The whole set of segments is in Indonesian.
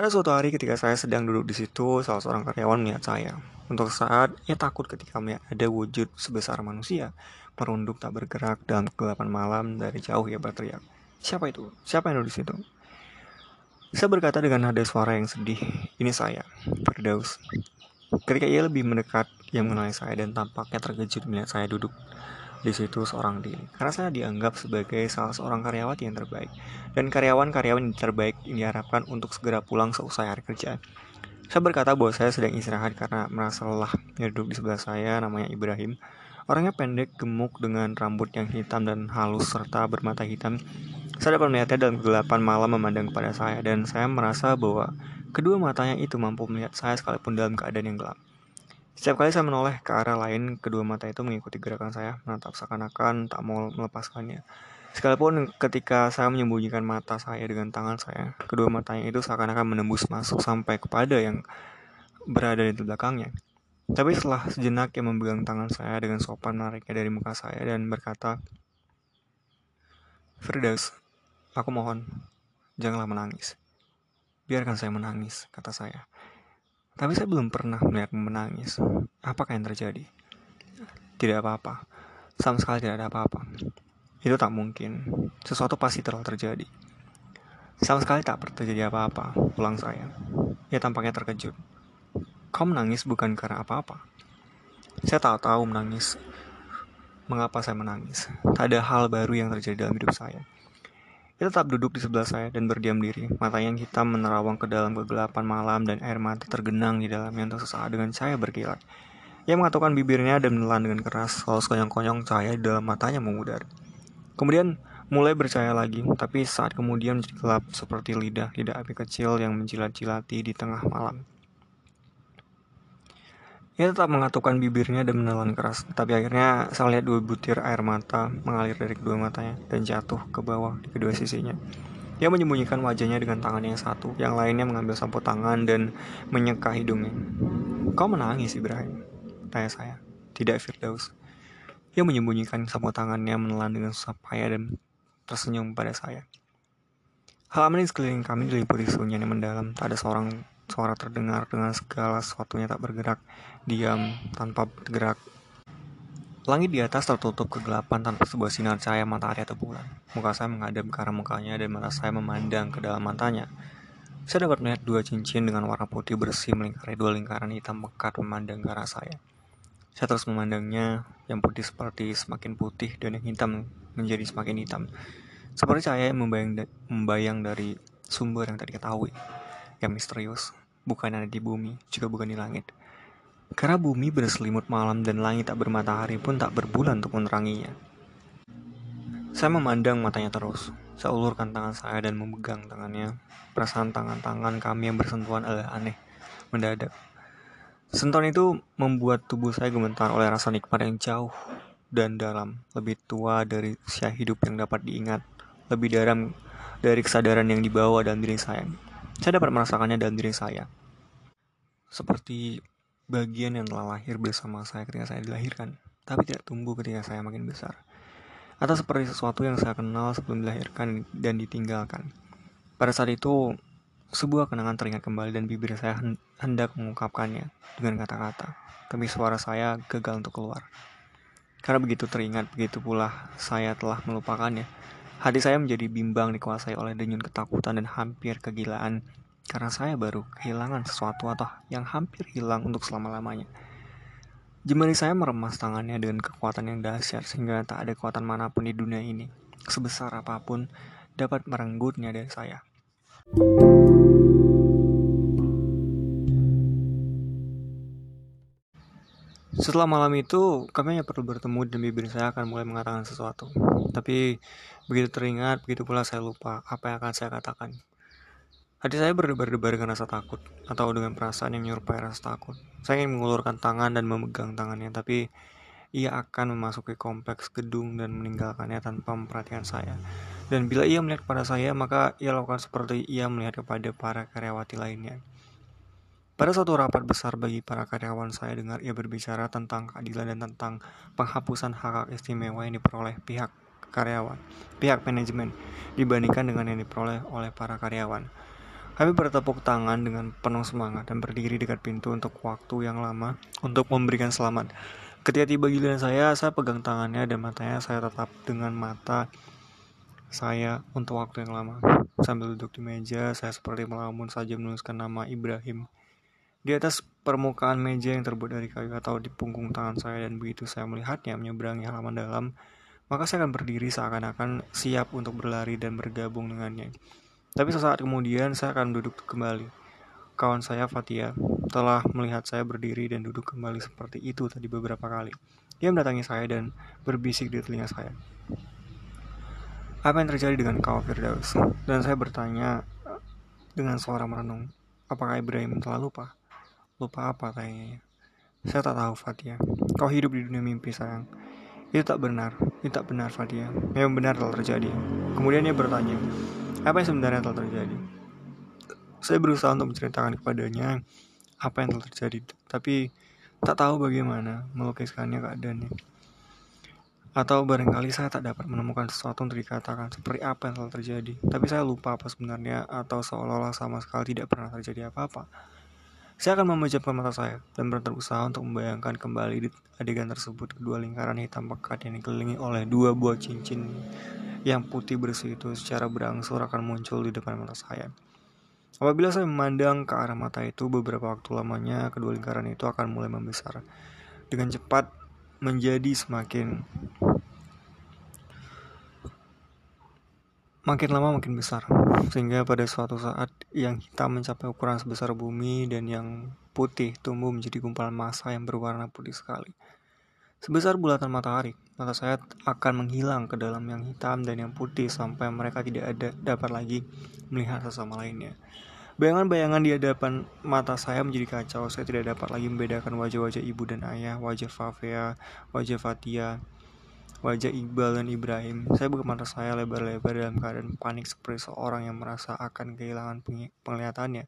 Pada suatu hari ketika saya sedang duduk di situ, salah seorang karyawan melihat saya. Untuk saat ia takut ketika melihat ada wujud sebesar manusia, merunduk tak bergerak dalam kegelapan malam dari jauh ia berteriak. Siapa itu? Siapa yang duduk di situ? Saya berkata dengan nada suara yang sedih, ini saya, Firdaus. Ketika ia lebih mendekat, ia mengenali saya dan tampaknya terkejut melihat saya duduk di situ seorang diri. Karena saya dianggap sebagai salah seorang karyawati yang terbaik. Dan karyawan-karyawan yang terbaik ini diharapkan untuk segera pulang seusai hari kerja. Saya berkata bahwa saya sedang istirahat karena merasa lelah. Duduk di sebelah saya, namanya Ibrahim. Orangnya pendek, gemuk, dengan rambut yang hitam dan halus, serta bermata hitam. Saya dapat melihatnya dalam kegelapan malam memandang kepada saya, dan saya merasa bahwa kedua matanya itu mampu melihat saya sekalipun dalam keadaan yang gelap. Setiap kali saya menoleh ke arah lain, kedua mata itu mengikuti gerakan saya, menatap seakan-akan tak mau melepaskannya. Sekalipun ketika saya menyembunyikan mata saya dengan tangan saya, kedua matanya itu seakan-akan menembus masuk sampai kepada yang berada di belakangnya. Tapi setelah sejenak ia memegang tangan saya dengan sopan menariknya dari muka saya dan berkata, Firdaus, aku mohon, janganlah menangis. Biarkan saya menangis, kata saya. Tapi saya belum pernah melihat menangis. Apakah yang terjadi? Tidak apa-apa. Sama sekali tidak ada apa-apa. Itu tak mungkin. Sesuatu pasti telah terjadi. Sama sekali tak terjadi apa-apa, pulang saya. Ia tampaknya terkejut. Kau menangis bukan karena apa-apa. Saya tak tahu menangis. Mengapa saya menangis? Tak ada hal baru yang terjadi dalam hidup saya. Ia tetap duduk di sebelah saya dan berdiam diri. Matanya yang hitam menerawang ke dalam kegelapan malam dan air mata tergenang di dalamnya untuk sesaat dengan cahaya berkilat. Ia mengatupkan bibirnya dan menelan dengan keras, lalu sekonyong-konyong cahaya di dalam matanya memudar. Kemudian mulai bercahaya lagi, tapi saat kemudian menjadi gelap seperti lidah lidah api kecil yang menjilat-jilati di tengah malam. Ia tetap mengatupkan bibirnya dan menelan keras, tapi akhirnya saya lihat dua butir air mata mengalir dari kedua matanya dan jatuh ke bawah di kedua sisinya. Ia menyembunyikan wajahnya dengan tangan yang satu, yang lainnya mengambil sapu tangan dan menyeka hidungnya. Kau menangis, Ibrahim? Tanya saya. Tidak, Firdaus. Ia menyembunyikan sapu tangannya menelan dengan susah payah dan tersenyum pada saya. Halaman di sekeliling kami diliputi sunyian yang mendalam. Tak ada seorang Suara terdengar dengan segala sesuatunya tak bergerak, diam, tanpa bergerak. Langit di atas tertutup kegelapan tanpa sebuah sinar cahaya matahari atau bulan. Muka saya menghadap ke arah mukanya dan mata saya memandang ke dalam matanya. Saya dapat melihat dua cincin dengan warna putih bersih melingkari dua lingkaran hitam pekat memandang ke arah saya. Saya terus memandangnya, yang putih seperti semakin putih dan yang hitam menjadi semakin hitam. Seperti cahaya yang membayang, membayang dari sumber yang tadi ketahui, yang misterius, bukan ada di bumi, juga bukan di langit. Karena bumi berselimut malam dan langit tak bermatahari pun tak berbulan untuk meneranginya. Saya memandang matanya terus. Saya ulurkan tangan saya dan memegang tangannya. Perasaan tangan-tangan kami yang bersentuhan adalah aneh, mendadak. Sentuhan itu membuat tubuh saya gemetar oleh rasa nikmat yang jauh dan dalam, lebih tua dari usia hidup yang dapat diingat, lebih dalam dari kesadaran yang dibawa dalam diri saya. Saya dapat merasakannya dalam diri saya. Seperti bagian yang telah lahir bersama saya ketika saya dilahirkan, tapi tidak tumbuh ketika saya makin besar. Atau seperti sesuatu yang saya kenal sebelum dilahirkan dan ditinggalkan. Pada saat itu, sebuah kenangan teringat kembali dan bibir saya hendak mengungkapkannya dengan kata-kata, tapi suara saya gagal untuk keluar. Karena begitu teringat, begitu pula saya telah melupakannya. Hati saya menjadi bimbang dikuasai oleh denyut ketakutan dan hampir kegilaan karena saya baru kehilangan sesuatu atau yang hampir hilang untuk selama-lamanya. Jemari saya meremas tangannya dengan kekuatan yang dahsyat sehingga tak ada kekuatan mana pun di dunia ini, sebesar apa pun, dapat merenggutnya dari saya. Setelah malam itu, kami hanya perlu bertemu dan bibir saya akan mulai mengatakan sesuatu. Tapi begitu teringat, begitu pula saya lupa apa yang akan saya katakan. Hati saya berdebar-debar dengan rasa takut, atau dengan perasaan yang menyerupai rasa takut. Saya ingin mengulurkan tangan dan memegang tangannya, tapi ia akan memasuki kompleks gedung dan meninggalkannya tanpa memperhatikan saya. Dan bila ia melihat kepada saya, maka ia lakukan seperti ia melihat kepada para karyawati lainnya. Pada suatu rapat besar bagi para karyawan, saya dengar ia berbicara tentang keadilan dan tentang penghapusan hak-hak istimewa yang diperoleh pihak karyawan, pihak manajemen, dibandingkan dengan yang diperoleh oleh para karyawan. Kami bertepuk tangan dengan penuh semangat dan berdiri dekat pintu untuk waktu yang lama untuk memberikan selamat. Ketika tiba giliran saya, saya pegang tangannya dan matanya saya tetap dengan mata saya untuk waktu yang lama. Sambil duduk di meja, saya seperti melamun saja menuliskan nama Ibrahim. Di atas permukaan meja yang terbuat dari kayu atau di punggung tangan saya dan begitu saya melihatnya menyeberangi halaman dalam, maka saya akan berdiri seakan-akan siap untuk berlari dan bergabung dengannya. Tapi sesaat kemudian saya akan duduk kembali. Kawan saya Fatia telah melihat saya berdiri dan duduk kembali seperti itu tadi beberapa kali. Dia mendatangi saya dan berbisik di telinga saya. Apa yang terjadi dengan kau Firdaus? Dan saya bertanya dengan suara merenung. Apakah Ibrahim telah lupa? Lupa apa tanya Saya tak tahu Fatia. Kau hidup di dunia mimpi sayang. Itu tak benar. Itu tak benar Fatia. Memang benar telah terjadi. Kemudian dia bertanya, apa yang sebenarnya telah terjadi. Saya berusaha untuk menceritakan kepadanya apa yang telah terjadi, tapi tak tahu bagaimana melukiskannya keadaannya. Atau barangkali saya tak dapat menemukan sesuatu untuk dikatakan seperti apa yang telah terjadi, tapi saya lupa apa sebenarnya atau seolah-olah sama sekali tidak pernah terjadi apa-apa. Saya akan memejamkan mata saya dan berusaha untuk membayangkan kembali di adegan tersebut kedua lingkaran hitam pekat yang dikelilingi oleh dua buah cincin yang putih bersih itu secara berangsur akan muncul di depan mata saya. Apabila saya memandang ke arah mata itu, beberapa waktu lamanya kedua lingkaran itu akan mulai membesar dengan cepat menjadi semakin makin lama makin besar sehingga pada suatu saat yang hitam mencapai ukuran sebesar bumi dan yang putih tumbuh menjadi gumpalan massa yang berwarna putih sekali. Sebesar bulatan matahari, mata saya akan menghilang ke dalam yang hitam dan yang putih sampai mereka tidak ada dapat lagi melihat sesama lainnya. Bayangan-bayangan di hadapan mata saya menjadi kacau. Saya tidak dapat lagi membedakan wajah-wajah ibu dan ayah, wajah Fafea, wajah Fatia, wajah Iqbal dan Ibrahim. Saya buka mata saya lebar-lebar dalam keadaan panik seperti seorang yang merasa akan kehilangan penglihatannya.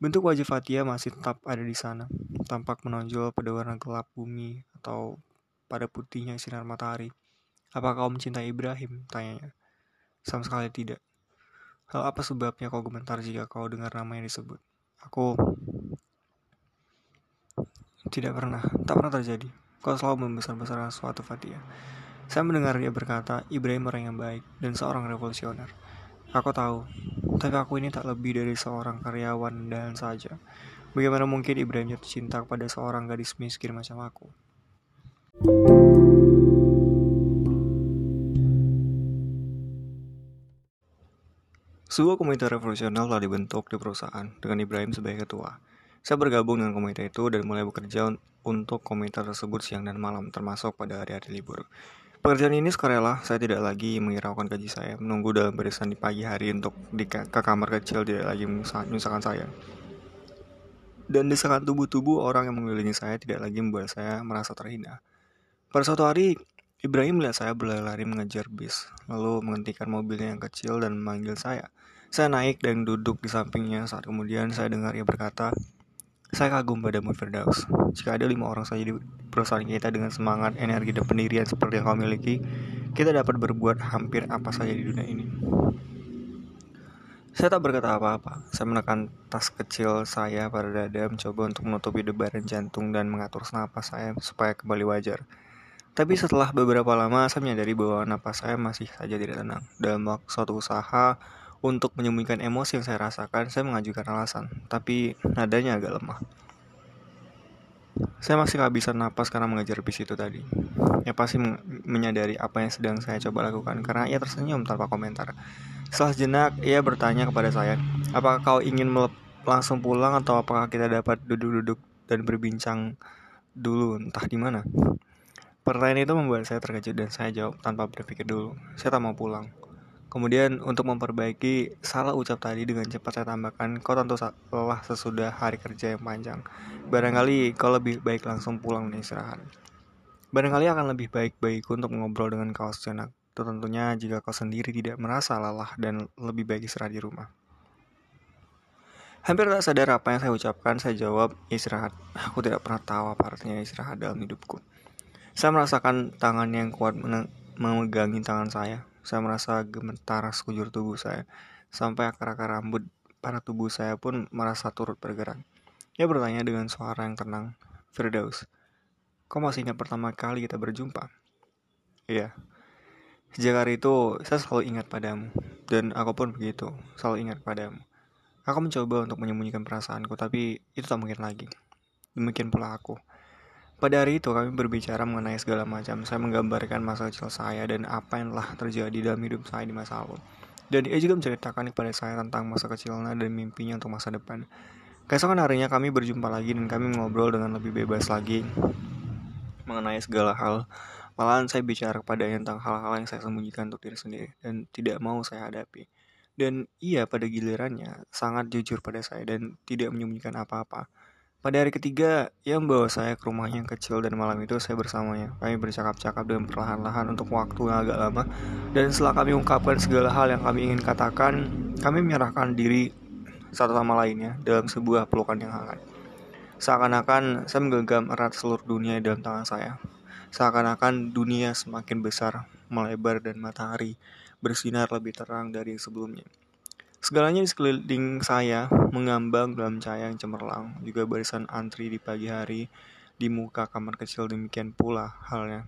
Bentuk wajah Fatia masih tetap ada di sana, tampak menonjol pada warna gelap bumi atau pada putihnya sinar matahari. Apa kau mencintai Ibrahim? Tanyanya. Sama sekali tidak. Hal apa sebabnya kau gemetar jika kau dengar nama yang disebut? Aku tidak pernah, tak pernah terjadi. Kau selalu membesar-besarkan suatu Fatia. Saya mendengar dia berkata, Ibrahim orang yang baik dan seorang revolusioner. Aku tahu, tapi aku ini tak lebih dari seorang karyawan dan saja. Bagaimana mungkin Ibrahim jatuh cinta kepada seorang gadis miskin macam aku? Sebuah komite revolusional telah dibentuk di perusahaan dengan Ibrahim sebagai ketua. Saya bergabung dengan komite itu dan mulai bekerja untuk komite tersebut siang dan malam, termasuk pada hari-hari libur. Pekerjaan ini sukarela, saya tidak lagi menghiraukan gaji saya, menunggu dalam barisan di pagi hari untuk di ke kamar kecil tidak lagi menyusahkan saya. Dan desakan tubuh-tubuh orang yang mengelilingi saya tidak lagi membuat saya merasa terhina. Pada suatu hari, Ibrahim melihat saya berlari mengejar bis, lalu menghentikan mobilnya yang kecil dan memanggil saya. Saya naik dan duduk di sampingnya saat kemudian saya dengar ia berkata, saya kagum pada Firdaus. Jika ada lima orang saja di perusahaan kita dengan semangat, energi, dan pendirian seperti yang kau miliki, kita dapat berbuat hampir apa saja di dunia ini. Saya tak berkata apa-apa. Saya menekan tas kecil saya pada dada, mencoba untuk menutupi debaran jantung dan mengatur napas saya supaya kembali wajar. Tapi setelah beberapa lama saya menyadari bahwa napas saya masih saja tidak tenang. Dalam suatu usaha untuk menyembunyikan emosi yang saya rasakan, saya mengajukan alasan, tapi nadanya agak lemah. Saya masih kehabisan napas karena mengejar bis itu tadi. Ya pasti menyadari apa yang sedang saya coba lakukan karena ia tersenyum tanpa komentar. Setelah jenak, ia bertanya kepada saya, apakah kau ingin langsung pulang atau apakah kita dapat duduk-duduk dan berbincang dulu entah di mana? Pertanyaan itu membuat saya terkejut dan saya jawab tanpa berpikir dulu. Saya tak mau pulang. Kemudian untuk memperbaiki salah ucap tadi dengan cepat saya tambahkan, kau tentu lelah sesudah hari kerja yang panjang. Barangkali kau lebih baik langsung pulang dan istirahat. Barangkali akan lebih baik bagiku untuk mengobrol dengan kau sejenak. Tentunya jika kau sendiri tidak merasa lelah dan lebih baik istirahat di rumah. Hampir tak sadar apa yang saya ucapkan, saya jawab istirahat. Aku tidak pernah tahu apa artinya istirahat dalam hidupku. Saya merasakan tangan yang kuat memegangi tangan saya. Saya merasa gemetar sekujur tubuh saya, sampai akar-akar rambut para tubuh saya pun merasa turut bergerak. Dia bertanya dengan suara yang tenang, Firdaus, kau masih ingat pertama kali kita berjumpa? Iya. Sejak hari itu, saya selalu ingat padamu. Dan aku pun begitu, selalu ingat padamu. Aku mencoba untuk menyembunyikan perasaanku, tapi itu tak mungkin lagi. Demikian pula aku. Pada hari itu kami berbicara mengenai segala macam. Saya menggambarkan masa kecil saya dan apa yang telah terjadi dalam hidup saya di masa lalu. Dan ia juga menceritakan kepada saya tentang masa kecilnya dan mimpinya untuk masa depan. Keesokan harinya kami berjumpa lagi dan kami ngobrol dengan lebih bebas lagi mengenai segala hal. Malahan saya bicara kepada tentang hal-hal yang saya sembunyikan untuk diri sendiri dan tidak mau saya hadapi. Dan ia pada gilirannya sangat jujur pada saya dan tidak menyembunyikan apa-apa. Pada hari ketiga, ia membawa saya ke rumahnya yang kecil dan malam itu saya bersamanya. Kami bercakap-cakap dengan perlahan-lahan untuk waktu yang agak lama. Dan setelah kami ungkapkan segala hal yang kami ingin katakan, kami menyerahkan diri satu sama lainnya dalam sebuah pelukan yang hangat. Seakan-akan saya menggenggam erat seluruh dunia dalam tangan saya. Seakan-akan dunia semakin besar, melebar dan matahari bersinar lebih terang dari sebelumnya. Segalanya di sekeliling saya mengambang dalam cahaya yang cemerlang, juga barisan antri di pagi hari di muka kamar kecil demikian pula halnya.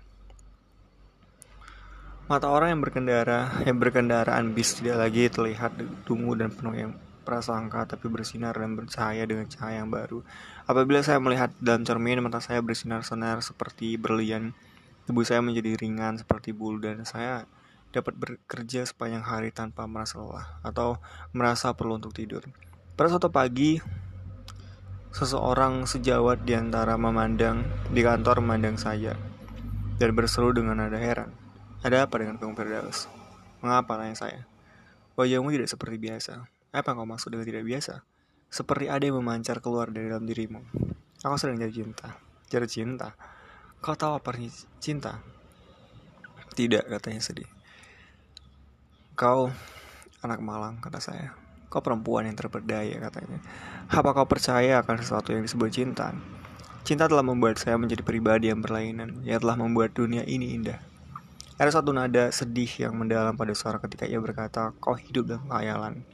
Mata orang yang berkendara, yang berkendaraan bis tidak lagi terlihat dungu dan penuh yang prasangka tapi bersinar dan bercahaya dengan cahaya yang baru. Apabila saya melihat dalam cermin, mata saya bersinar-sinar seperti berlian. Tubuh saya menjadi ringan seperti bulu dan saya dapat bekerja sepanjang hari tanpa merasa lelah atau merasa perlu untuk tidur. Pada suatu pagi, seseorang sejawat di antara memandang di kantor memandang saya dan berseru dengan nada heran. Ada apa dengan Kang Firdaus? Mengapa tanya saya? Wajahmu tidak seperti biasa. Apa yang kau maksud dengan tidak biasa? Seperti ada yang memancar keluar dari dalam dirimu. Aku sedang jatuh cinta. Jatuh cinta. Kau tahu apa cinta? Tidak, katanya sedih. Kau anak malang, kata saya. Kau perempuan yang terperdaya, katanya. Apa kau percaya akan sesuatu yang disebut cinta? Cinta telah membuat saya menjadi pribadi yang berlainan. Ia telah membuat dunia ini indah. Ada satu nada sedih yang mendalam pada suara ketika ia berkata, kau hidup dalam khayalan.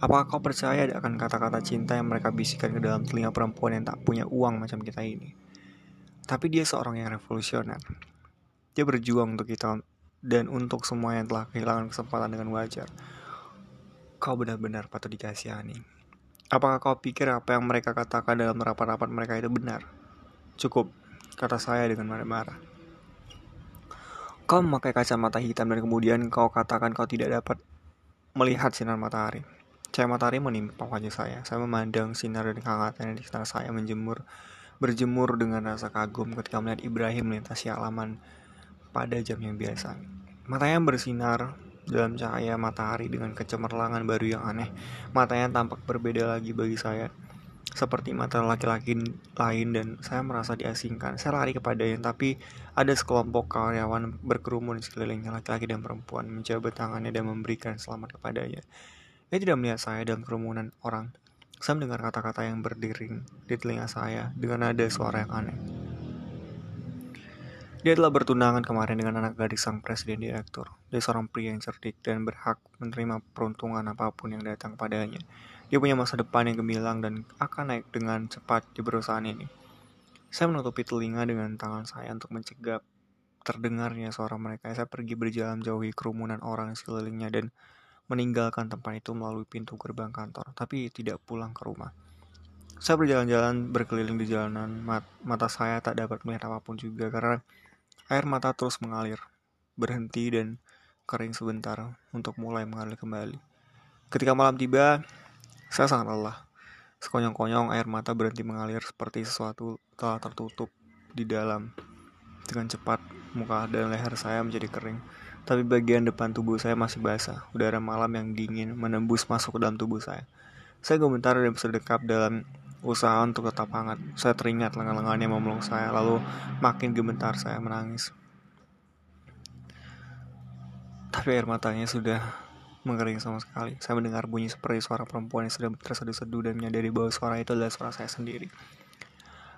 Apakah kau percaya akan kata-kata cinta yang mereka bisikan ke dalam telinga perempuan yang tak punya uang macam kita ini? Tapi dia seorang yang revolusioner. Dia berjuang untuk kita dan untuk semua yang telah kehilangan kesempatan dengan wajar. Kau benar-benar patut dikasihani. Apakah kau pikir apa yang mereka katakan dalam rapat-rapat mereka itu benar? Cukup, kata saya dengan marah-marah. Kau memakai kacamata hitam dan kemudian kau katakan kau tidak dapat melihat sinar matahari. Cahaya matahari menimpa wajah saya. Saya memandang sinar dan kehangatan di sekitar saya menjemur, berjemur dengan rasa kagum ketika melihat Ibrahim melintasi halaman pada jam yang biasa. Matanya bersinar dalam cahaya matahari dengan kecemerlangan baru yang aneh. Matanya tampak berbeda lagi bagi saya. Seperti mata laki-laki lain dan saya merasa diasingkan. Saya lari kepadanya, tapi ada sekelompok karyawan berkerumun di sekelilingnya laki-laki dan perempuan menjabat tangannya dan memberikan selamat kepadanya. Ia tidak melihat saya dalam kerumunan orang. Saya mendengar kata-kata yang berdering di telinga saya dengan nada suara yang aneh. Dia telah bertunangan kemarin dengan anak gadis sang presiden direktur. Dia seorang pria yang cerdik dan berhak menerima peruntungan apa pun yang datang padanya. Dia punya masa depan yang gemilang dan akan naik dengan cepat di perusahaan ini. Saya menutupi telinga dengan tangan saya untuk mencegah terdengarnya suara mereka. Saya pergi berjalan jauhi kerumunan orang sekelilingnya dan meninggalkan tempat itu melalui pintu gerbang kantor, tapi tidak pulang ke rumah. Saya berjalan-jalan berkeliling di jalanan, mat mata saya tak dapat melihat apa pun juga karena air mata terus mengalir, berhenti dan kering sebentar untuk mulai mengalir kembali. Ketika malam tiba, saya sangat lelah. Sekonyong-konyong air mata berhenti mengalir seperti sesuatu telah tertutup di dalam. Dengan cepat, muka dan leher saya menjadi kering tapi bagian depan tubuh saya masih basah. Udara malam yang dingin menembus masuk ke dalam tubuh saya. Saya gemetar dan bersedekap dalam usaha untuk tetap hangat. Saya teringat lengan-lengannya memeluk saya, lalu makin gemetar saya menangis. Tapi air matanya sudah mengering sama sekali. Saya mendengar bunyi seperti suara perempuan yang sedang terseduh-seduh dan menyadari bahwa suara itu adalah suara saya sendiri.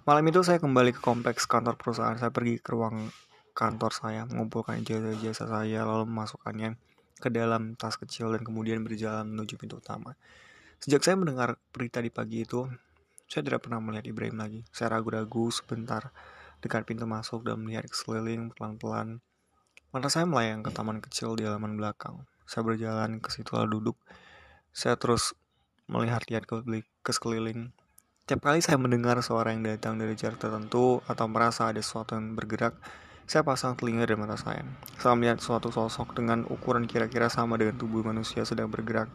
Malam itu saya kembali ke kompleks kantor perusahaan. Saya pergi ke ruang kantor saya, mengumpulkan ijazah-ijazah saya, lalu memasukkannya ke dalam tas kecil dan kemudian berjalan menuju pintu utama. Sejak saya mendengar berita di pagi itu, saya tidak pernah melihat Ibrahim lagi. Saya ragu-ragu sebentar dekat pintu masuk dan melihat sekeliling pelan-pelan. Mata saya melayang ke taman kecil di halaman belakang. Saya berjalan ke situ lalu duduk. Saya terus melihat-lihat ke, ke sekeliling. Tiap kali saya mendengar suara yang datang dari jarak tertentu atau merasa ada sesuatu yang bergerak, saya pasang telinga dan mata saya. Saya melihat suatu sosok dengan ukuran kira-kira sama dengan tubuh manusia sedang bergerak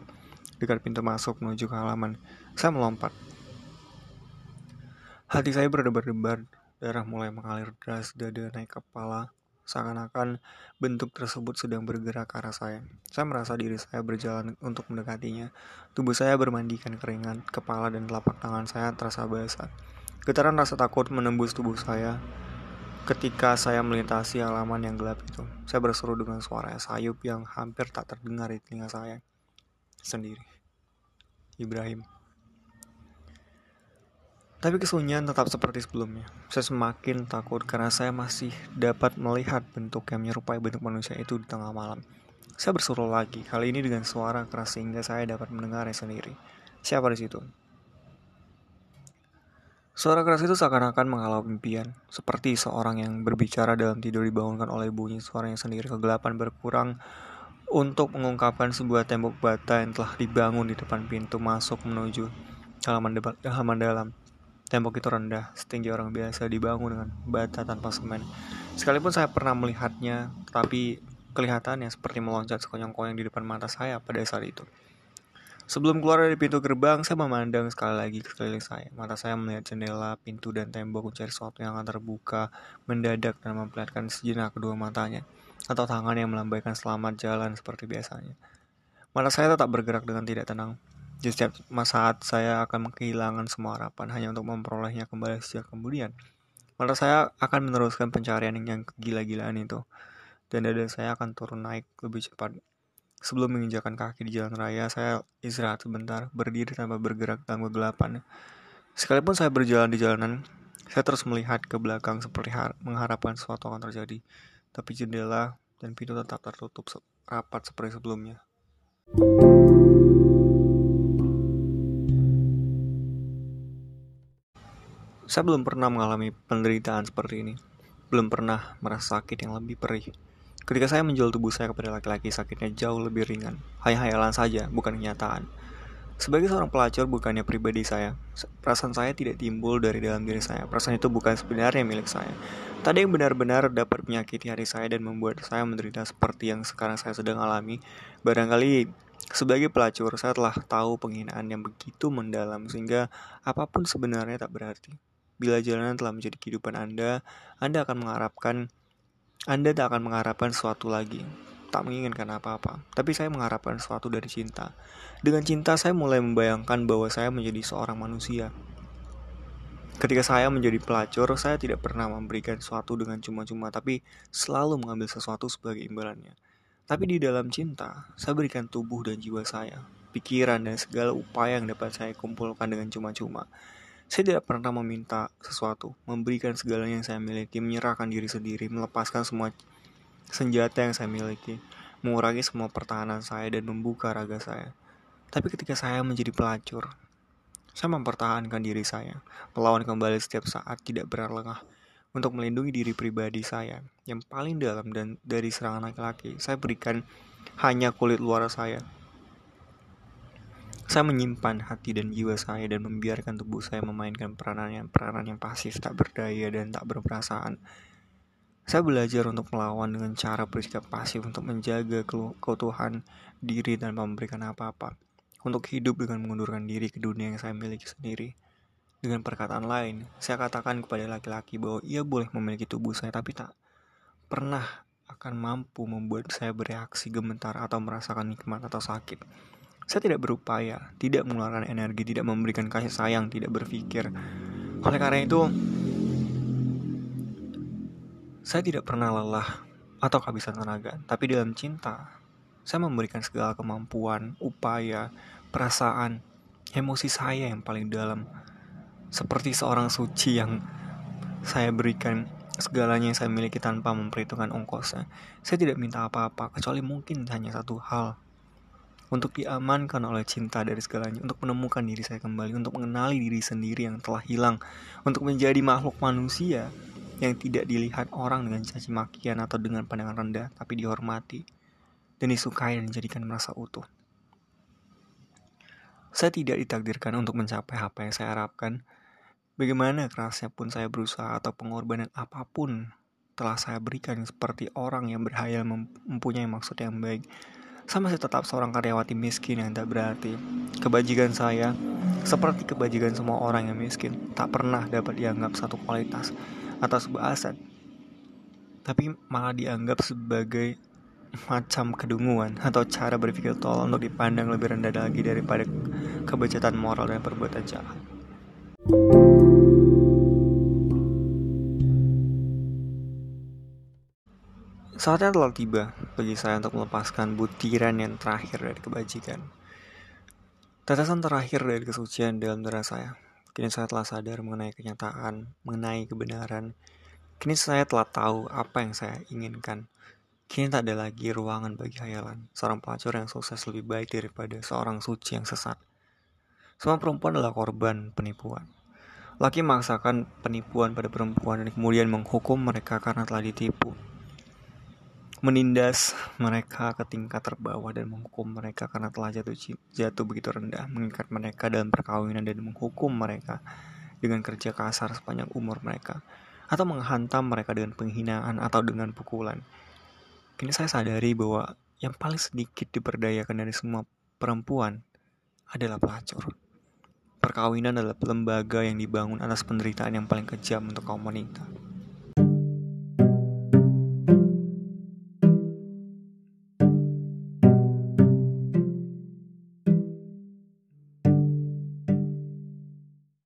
dekat pintu masuk menuju ke halaman. Saya melompat. Hati saya berdebar-debar, darah mulai mengalir deras dada naik kepala. Seakan-akan bentuk tersebut sedang bergerak ke arah saya. Saya merasa diri saya berjalan untuk mendekatinya. Tubuh saya bermandikan keringat, kepala dan telapak tangan saya terasa basah. Getaran rasa takut menembus tubuh saya ketika saya melintasi halaman yang gelap itu. Saya berseru dengan suara sayup yang hampir tak terdengar di telinga saya sendiri. Ibrahim. Tapi kesunyian tetap seperti sebelumnya. Saya semakin takut karena saya masih dapat melihat bentuk yang menyerupai bentuk manusia itu di tengah malam. Saya bersuruh lagi, kali ini dengan suara keras sehingga saya dapat mendengarnya sendiri. Siapa di situ? Suara keras itu seakan-akan menghalau impian, seperti seorang yang berbicara dalam tidur dibangunkan oleh bunyi suaranya sendiri kegelapan berkurang untuk mengungkapkan sebuah tembok bata yang telah dibangun di depan pintu masuk menuju halaman, halaman dalam. Tembok itu rendah, setinggi orang biasa dibangun dengan bata tanpa semen. Sekalipun saya pernah melihatnya, tapi kelihatannya seperti meloncat sekonyong-konyong di depan mata saya pada saat itu. Sebelum keluar dari pintu gerbang, saya memandang sekali lagi ke sekeliling saya. Mata saya melihat jendela, pintu, dan tembok mencari sesuatu yang akan terbuka, mendadak dan memperlihatkan sejenak kedua matanya, atau tangan yang melambaikan selamat jalan seperti biasanya. Mata saya tetap bergerak dengan tidak tenang. Di setiap saat saya akan kehilangan semua harapan hanya untuk memperolehnya kembali sejak kemudian. Maka saya akan meneruskan pencarian yang gila-gilaan itu. Dan dada saya akan turun naik lebih cepat. Sebelum menginjakan kaki di jalan raya, saya istirahat sebentar, berdiri tanpa bergerak dalam kegelapan. Sekalipun saya berjalan di jalanan, saya terus melihat ke belakang seperti mengharapkan sesuatu akan terjadi. Tapi jendela dan pintu tetap tertutup rapat seperti sebelumnya. Saya belum pernah mengalami penderitaan seperti ini. Belum pernah merasa sakit yang lebih perih. Ketika saya menjual tubuh saya kepada laki-laki, sakitnya jauh lebih ringan. Hanya hayalan saja, bukan kenyataan. Sebagai seorang pelacur, bukannya pribadi saya. Perasaan saya tidak timbul dari dalam diri saya. Perasaan itu bukan sebenarnya milik saya. Tadi yang benar-benar dapat menyakiti hati saya dan membuat saya menderita seperti yang sekarang saya sedang alami. Barangkali sebagai pelacur, saya telah tahu penghinaan yang begitu mendalam sehingga apa pun sebenarnya tak berarti. Bila jalanan telah menjadi kehidupan Anda, Anda akan mengharapkan Anda tak akan mengharapkan sesuatu lagi. Tak menginginkan apa-apa, tapi saya mengharapkan sesuatu dari cinta. Dengan cinta, saya mulai membayangkan bahwa saya menjadi seorang manusia. Ketika saya menjadi pelacur, saya tidak pernah memberikan sesuatu dengan cuma-cuma, tapi selalu mengambil sesuatu sebagai imbalannya. Tapi di dalam cinta, saya berikan tubuh dan jiwa saya, pikiran dan segala upaya yang dapat saya kumpulkan dengan cuma-cuma. Saya tidak pernah meminta sesuatu, memberikan segalanya yang saya miliki, menyerahkan diri sendiri, melepaskan semua senjata yang saya miliki, mengurangi semua pertahanan saya dan membuka raga saya. Tapi ketika saya menjadi pelacur, saya mempertahankan diri saya, melawan kembali setiap saat tidak berlengah untuk melindungi diri pribadi saya yang paling dalam dan dari serangan laki-laki. Saya berikan hanya kulit luar saya, saya menyimpan hati dan jiwa saya dan membiarkan tubuh saya memainkan peranan yang peranan yang pasif, tak berdaya dan tak berperasaan. Saya belajar untuk melawan dengan cara bersikap pasif untuk menjaga keutuhan diri dan memberikan apa-apa. Untuk hidup dengan mengundurkan diri ke dunia yang saya miliki sendiri. Dengan perkataan lain, saya katakan kepada laki-laki bahwa ia boleh memiliki tubuh saya tapi tak pernah akan mampu membuat saya bereaksi gemetar atau merasakan nikmat atau sakit. Saya tidak berupaya, tidak mengeluarkan energi, tidak memberikan kasih sayang, tidak berpikir. Oleh karena itu, saya tidak pernah lelah atau kehabisan tenaga, tapi dalam cinta, saya memberikan segala kemampuan, upaya, perasaan, emosi saya yang paling dalam. Seperti seorang suci yang saya berikan segalanya yang saya miliki tanpa memperhitungkan ongkosnya. Saya tidak minta apa-apa, kecuali mungkin hanya satu hal, untuk diamankan oleh cinta dari segalanya, untuk menemukan diri saya kembali, untuk mengenali diri sendiri yang telah hilang, untuk menjadi makhluk manusia yang tidak dilihat orang dengan caci makian atau dengan pandangan rendah, tapi dihormati dan disukai dan dijadikan merasa utuh. Saya tidak ditakdirkan untuk mencapai apa yang saya harapkan. Bagaimana kerasnya pun saya berusaha atau pengorbanan apa pun telah saya berikan seperti orang yang berhayal mempunyai maksud yang baik. Saya tetap seorang karyawati miskin yang tak berarti. Kebajikan saya, seperti kebajikan semua orang yang miskin, tak pernah dapat dianggap satu kualitas atau sebuah aset, tapi malah dianggap sebagai macam kedunguan atau cara berpikir tolong untuk dipandang lebih rendah lagi daripada kebejatan moral dan perbuatan jahat. Saatnya telah tiba bagi saya untuk melepaskan butiran yang terakhir dari kebajikan. Tetesan terakhir dari kesucian dalam darah saya. Kini saya telah sadar mengenai kenyataan, mengenai kebenaran. Kini saya telah tahu apa yang saya inginkan. Kini tak ada lagi ruangan bagi hayalan. Seorang pelacur yang sukses lebih baik daripada seorang suci yang sesat. Semua perempuan adalah korban penipuan. Laki memaksakan penipuan pada perempuan dan kemudian menghukum mereka karena telah ditipu menindas mereka ke tingkat terbawah dan menghukum mereka karena telah jatuh jatuh begitu rendah, mengikat mereka dalam perkawinan dan menghukum mereka dengan kerja kasar sepanjang umur mereka, atau menghantam mereka dengan penghinaan atau dengan pukulan. Kini saya sadari bahwa yang paling sedikit diperdayakan dari semua perempuan adalah pelacur. Perkawinan adalah lembaga yang dibangun atas penderitaan yang paling kejam untuk kaum wanita.